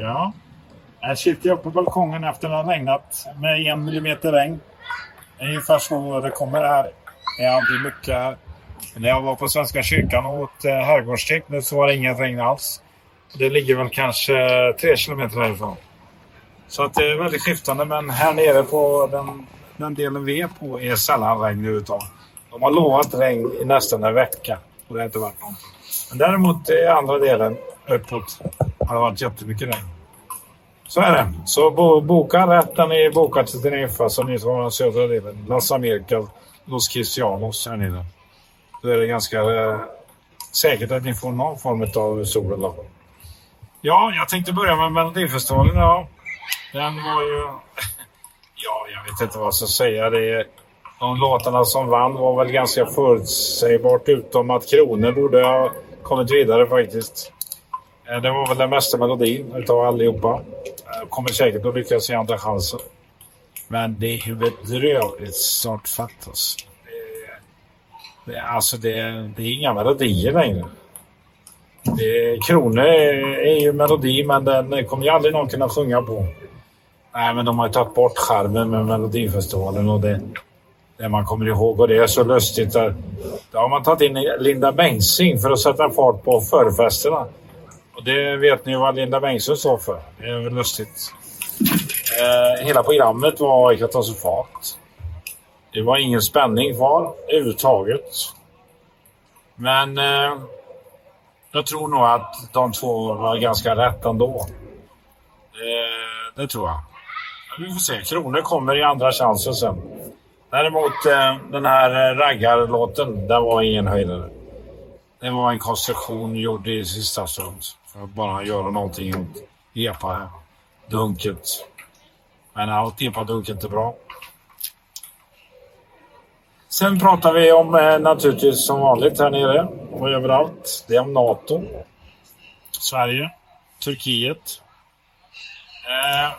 Ja. Jag sitter jag på balkongen efter att det har regnat med en millimeter regn. Ungefär så det kommer här. Det är alltid mycket. här. När jag var på Svenska kyrkan och åt eh, så var det inget regn alls. Det ligger väl kanske tre kilometer härifrån. Så att det är väldigt skiftande men här nere på den, den delen vi är på är sällan regn överhuvudtaget. De har lovat regn i nästan en vecka och det har inte varit någon. Men däremot i andra delen uppåt har varit jättemycket regn. Så är det. Så bo, boka rätt när ni bokar till Teneriffa så ni som har den södra delen. Las Americas, Los Cristianos här nere. Då är det ganska eh, säkert att ni får någon form av sol eller Ja, jag tänkte börja med Melodifestivalen. Ja. Den var ju... Ja, jag vet inte vad jag ska säga. Det är... De låtarna som vann var väl ganska förutsägbart utom att Kronor borde ha kommit vidare faktiskt. Eh, det var väl den bästa melodin utav allihopa. Eh, kommer säkert att lyckas i andra chansen. Men det är ju bedrövligt snart fattas. Det, det, alltså det, det är inga melodier längre. Det, Kronor är, är ju melodi men den kommer ju aldrig någon kunna sjunga på. Nej men de har ju tagit bort charmen med Melodifestivalen och det, det man kommer ihåg och det är så lustigt. Där, då har man tagit in Linda Bengtzing för att sätta fart på förfesterna. Och det vet ni vad Linda Bengtzing sa för. Det är väl lustigt. Eh, hela programmet var katastrofalt. Det var ingen spänning kvar överhuvudtaget. Men eh, jag tror nog att de två var ganska rätt ändå. Eh, det tror jag. Vi får se. Kronor kommer i andra chansen sen. Däremot eh, den här eh, raggarlåten, den var ingen höjdare. Det var en konstruktion gjord i sista stund. Bara göra någonting åt epa-dunket. Men allt epa-dunket är bra. Sen pratar vi om eh, naturligtvis som vanligt här nere och överallt. Det är om NATO. Sverige. Turkiet. Eh,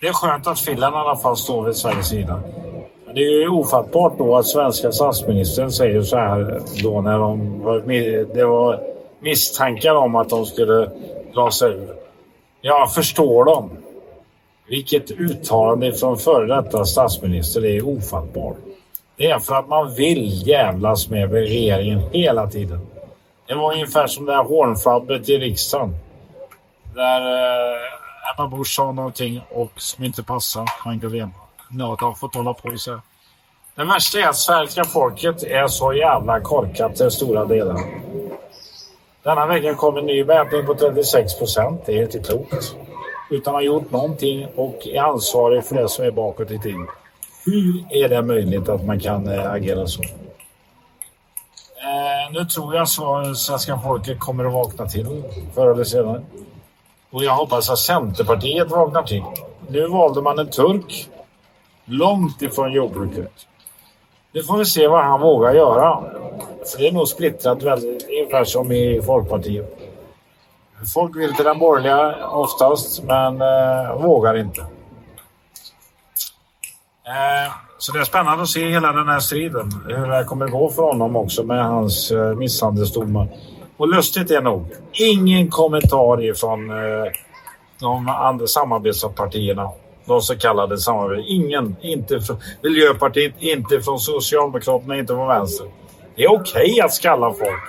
det är skönt att Finland i alla fall står vid Sveriges sida. Men det är ju ofattbart då att svenska statsministern säger så här då när de det var misstankar om att de skulle dra sig ur. Jag förstår dem. Vilket uttalande från före detta statsminister det är ofattbart. Det är för att man vill jävlas med regeringen hela tiden. Det var ungefär som det här hånflabbet i riksdagen. Där eh, Ebba Busch sa någonting och som inte passar Löfven. Något har fått hålla på så. Det värsta är att svenska folket är så jävla korkat till stora delar. Denna vecka kom en ny mätning på 36 procent. Det är inte klokt. Utan har gjort någonting och är ansvarig för det som är bakåt i tiden. Hur är det möjligt att man kan eh, agera så? Eh, nu tror jag att svenska folket kommer att vakna till förr eller senare. Och jag hoppas att Centerpartiet vaknar till. Nu valde man en turk långt ifrån jordbruket. Nu får vi se vad han vågar göra. Så det är nog splittrat väldigt, ungefär som i Folkpartiet. Folk vill till den borgerliga oftast, men eh, vågar inte. Eh, så det är spännande att se hela den här striden. Hur det kommer gå för honom också med hans eh, misshandelsdomar. Och lustigt är nog, ingen kommentar ifrån eh, de andra samarbetspartierna. De så kallade samarbetspartierna. Ingen. Inte från Miljöpartiet, inte från Socialdemokraterna, inte från Vänster. Det är okej okay att skalla folk.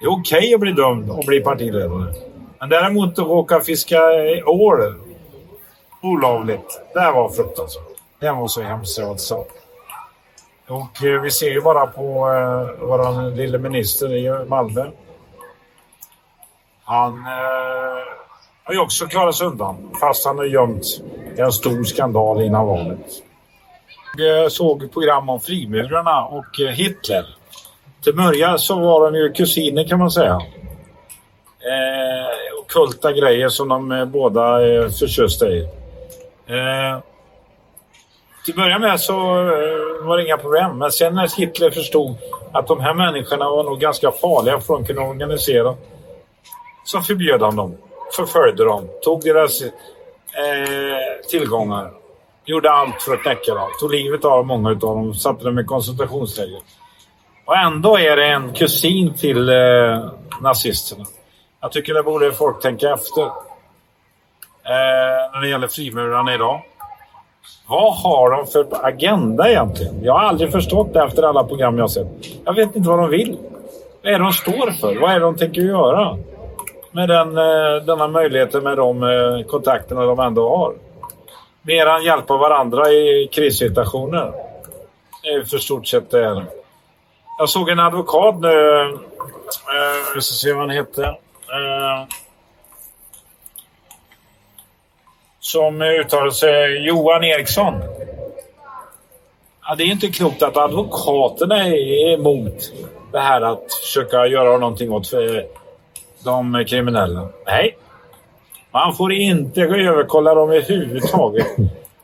Det är okej okay att bli dömd och bli partiledare. Men däremot att råka fiska ål olagligt, det var fruktansvärt. Det var så hemskt alltså. Och eh, vi ser ju bara på eh, vår lille minister i Malmö. Han eh, har ju också klarat sig undan fast han har gömt en stor skandal innan valet. Jag såg program om frimurarna och eh, Hitler. Till början så var de ju kusiner kan man säga. Eh, kulta grejer som de eh, båda är förtjusta i. Eh, till början med så eh, var det inga problem. Men sen när Hitler förstod att de här människorna var nog ganska farliga för att kunna organisera så förbjöd han dem, förföljde dem, tog deras eh, tillgångar, gjorde allt för att knäcka dem, tog livet av många av dem, satte dem i koncentrationsläger. Och ändå är det en kusin till eh, nazisterna. Jag tycker det borde folk tänka efter. Eh, när det gäller frimurarna idag. Vad har de för agenda egentligen? Jag har aldrig förstått det efter alla program jag sett. Jag vet inte vad de vill. Vad är det de står för? Vad är det de tänker göra? Med den, eh, denna möjligheten med de eh, kontakterna de ändå har. Mer än hjälpa varandra i krissituationer. Det är för stort sett det är. Jag såg en advokat nu. Eh, ska se vad han heter. Eh, som uttalade sig, Johan Eriksson. Ja, det är inte klokt att advokaterna är emot det här att försöka göra någonting åt eh, de kriminella. Nej, man får inte överkolla dem överhuvudtaget.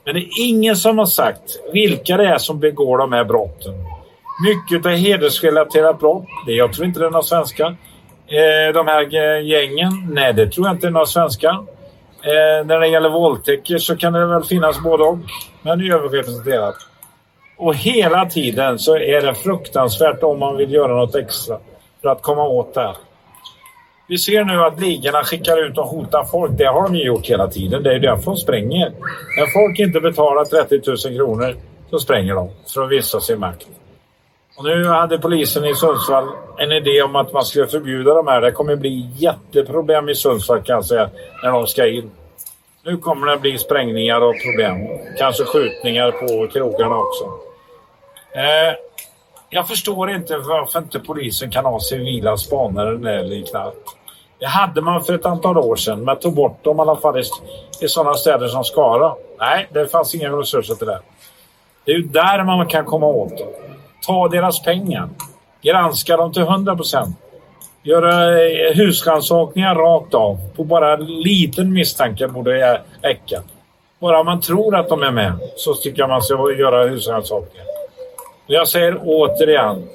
Men det är ingen som har sagt vilka det är som begår de här brotten. Mycket är hedersrelaterat brott. Jag tror inte det är några svenska. Eh, de här gängen? Nej, det tror jag inte är några svenska. Eh, när det gäller våldtäkter så kan det väl finnas både och. Men överrepresenterat. Och hela tiden så är det fruktansvärt om man vill göra något extra för att komma åt det här. Vi ser nu att ligorna skickar ut och hotar folk. Det har de ju gjort hela tiden. Det är därför de spränger. När folk inte betalar 30 000 kronor så spränger de för att visa sin makt. Och nu hade polisen i Sundsvall en idé om att man skulle förbjuda de här. Det kommer bli jätteproblem i Sundsvall kan jag säga när de ska in. Nu kommer det bli sprängningar och problem. Kanske skjutningar på krogarna också. Eh, jag förstår inte varför inte polisen kan ha civila spanare eller liknande. Det hade man för ett antal år sedan, men tog bort dem i alla fall i, i sådana städer som Skara. Nej, det fanns inga resurser till det. Det är ju där man kan komma åt dem. Ta deras pengar. Granska dem till 100 procent. Göra eh, husrannsakningar rakt av. På bara liten misstanke borde räcka. Bara man tror att de är med så tycker jag man ska göra husrannsakningar. Jag säger återigen.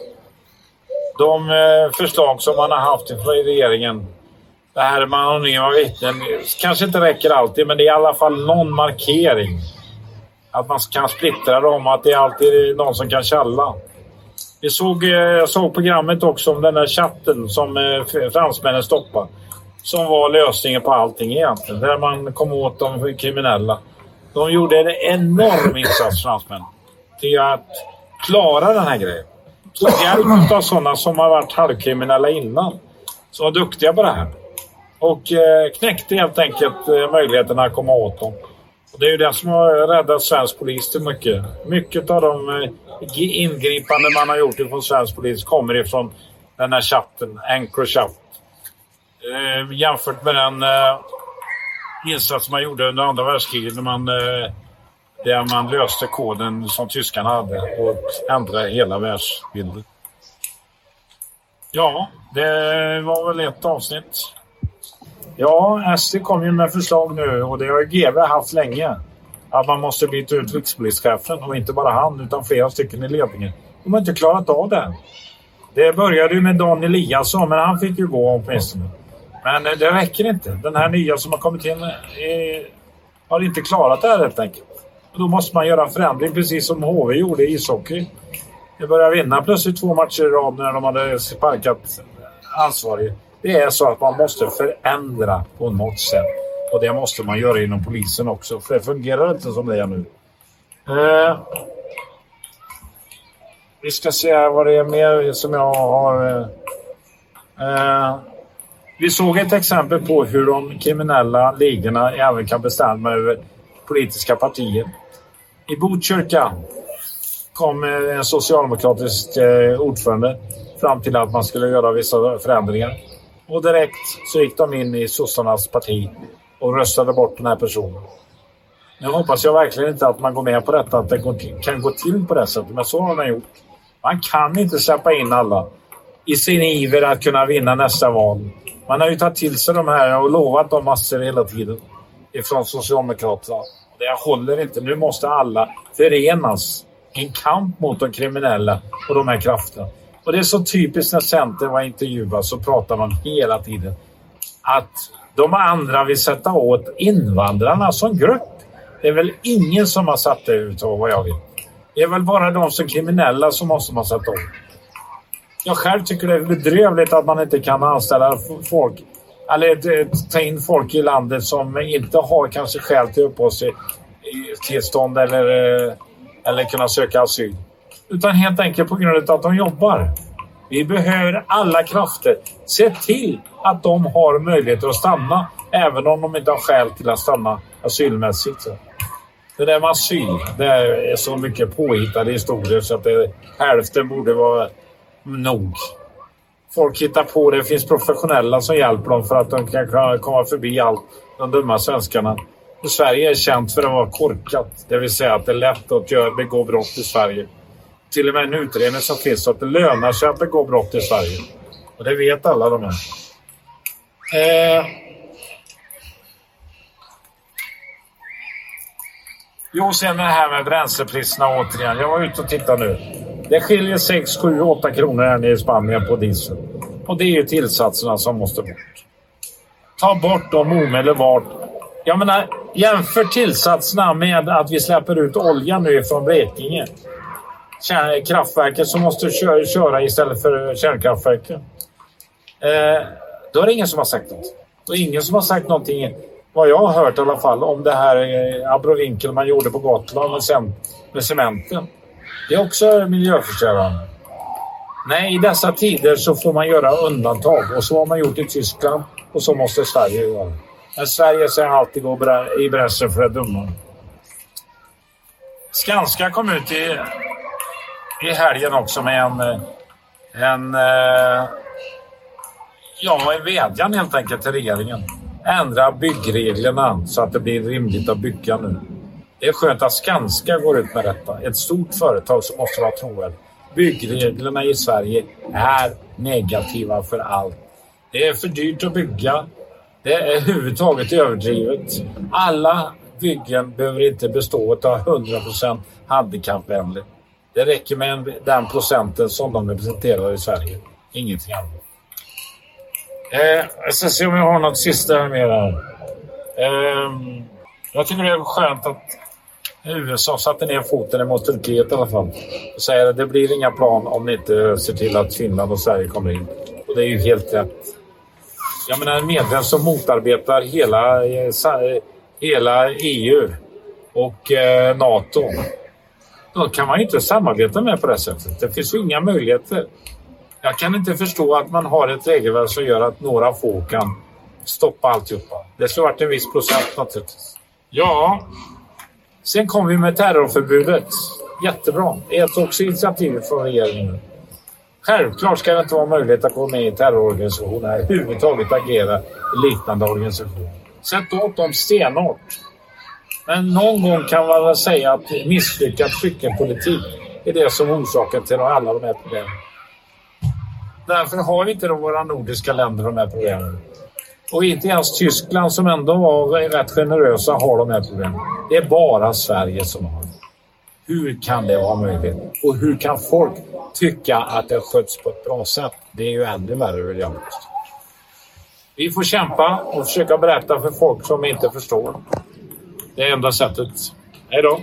De eh, förslag som man har haft från regeringen. Det här med anonyma vittnen kanske inte räcker alltid men det är i alla fall någon markering. Att man kan splittra dem, att det alltid är någon som kan källa. Vi såg, eh, jag såg programmet också om den där chatten som eh, fransmännen stoppade. Som var lösningen på allting egentligen. Där man kom åt de kriminella. De gjorde en enorm insats, fransmännen. Till att klara den här grejen. Så hjälp av sådana som har varit halvkriminella innan. Som var duktiga på det här. Och eh, knäckte helt enkelt möjligheterna att komma åt dem. Och det är ju det som har räddat svensk polis till mycket. Mycket av de eh, ingripanden man har gjort från svensk polis kommer ifrån den här chatten, Encrochat. Eh, jämfört med den eh, insats man gjorde under andra världskriget när man, eh, där man löste koden som tyskarna hade och ändrade hela världsbilden. Ja, det var väl ett avsnitt. Ja, SD kom ju med förslag nu och det har GV GW haft länge att man måste byta ut rikspolischefen och inte bara han utan flera stycken i ledningen. De har inte klarat av det. Det började ju med Dan Eliasson men han fick ju gå åtminstone. Men det räcker inte. Den här nya som har kommit in är, har inte klarat det här helt enkelt. Då måste man göra en förändring precis som HV gjorde i ishockey. De började vinna plötsligt två matcher i rad när de hade sparkat ansvarig. Det är så att man måste förändra på något sätt. Och det måste man göra inom polisen också, för det fungerar inte som det är nu. Eh, vi ska se vad det är mer som jag har... Eh, eh, vi såg ett exempel på hur de kriminella ligorna även kan bestämma över politiska partier. I Botkyrka kom eh, en socialdemokratisk eh, ordförande fram till att man skulle göra vissa förändringar. Och direkt så gick de in i sossarnas parti och röstade bort den här personen. Nu hoppas jag verkligen inte att man går med på detta, att det kan gå till på det sättet, men så har man gjort. Man kan inte släppa in alla i sin iver att kunna vinna nästa val. Man har ju tagit till sig de här och lovat dem massor hela tiden ifrån Socialdemokraterna. Det håller inte. Nu måste alla förenas i en kamp mot de kriminella och de här krafterna. Och det är så typiskt när Centern var intervjuad så pratar man hela tiden att de andra vill sätta åt invandrarna som grupp. Det är väl ingen som har satt det utav vad jag vet. Det är väl bara de som är kriminella som måste man sätta åt. Jag själv tycker det är bedrövligt att man inte kan anställa folk eller eh, ta in folk i landet som inte har kanske skäl till uppehållstillstånd eller, eh, eller kunna söka asyl. Utan helt enkelt på grund av att de jobbar. Vi behöver alla krafter. Se till att de har möjligheter att stanna även om de inte har skäl till att stanna asylmässigt. Det där med asyl, det är så mycket påhittade historier så att det, hälften borde vara nog. Folk hittar på det. Det finns professionella som hjälper dem för att de kan komma förbi allt. De dumma svenskarna. Och Sverige är känt för att vara korkat. Det vill säga att det är lätt att begå brott i Sverige. Till och med en utredning som finns så att det lönar sig att begå brott i Sverige. Och det vet alla de här. Eh, Jo, sen det här med bränslepriserna återigen. Jag var ute och tittade nu. Det skiljer 6, 7, 8 kronor här nere i Spanien på diesel. Och det är ju tillsatserna som måste bort. Ta bort dem omedelbart. Jag menar, jämför tillsatserna med att vi släpper ut olja nu från Blekinge. Kraftverket som måste köra istället för eh, kärnkraftverken. Eh, då är det ingen som har sagt något. Och ingen som har sagt någonting vad jag har hört i alla fall, om det här eh, abrovinkel man gjorde på Gotland med, sen, med cementen. Det är också miljöförstörande. Nej, i dessa tider så får man göra undantag och så har man gjort i Tyskland och så måste Sverige göra. Men Sverige ska alltid gå i bräschen för det dumma. Skanska kom ut i, i helgen också med en, en, eh, ja, en vädjan helt enkelt till regeringen ändra byggreglerna så att det blir rimligt att bygga nu. Det är skönt att Skanska går ut med detta. Ett stort företag som måste vara trovärdigt. Byggreglerna i Sverige är negativa för allt. Det är för dyrt att bygga. Det är överhuvudtaget överdrivet. Alla byggen behöver inte bestå av 100% handikappvänligt. Det räcker med den procenten som de representerar i Sverige. Ingenting annat. Eh, jag ska se om jag har något sista mer här. Eh, jag tycker det är skönt att USA satte ner foten mot Turkiet i alla fall. Och säger att det blir inga plan om ni inte ser till att Finland och Sverige kommer in. Och det är ju helt rätt. Jag menar en medlem som motarbetar hela, eh, hela EU och eh, NATO. Då kan man ju inte samarbeta med på det sättet. Det finns ju inga möjligheter. Jag kan inte förstå att man har ett regelverk som gör att några få kan stoppa alltihopa. Det skulle varit en viss procent naturligtvis. Ja, sen kom vi med terrorförbudet. Jättebra. Det är också initiativ från regeringen. Självklart ska det inte vara möjligt att gå med i terrororganisationer överhuvudtaget agera i liknande organisationer. Sätt åt dem stenhårt. Men någon gång kan man väl säga att misslyckad flyktingpolitik är det som orsakar till alla de här problemen. Därför har inte de våra nordiska länder de här problemen. Och inte ens Tyskland som ändå var rätt generösa har de här problemen. Det är bara Sverige som har det. Hur kan det vara möjligt? Och hur kan folk tycka att det sköts på ett bra sätt? Det är ju ännu värre vill jag påstå. Vi får kämpa och försöka berätta för folk som inte förstår. Det är enda sättet. Hej då!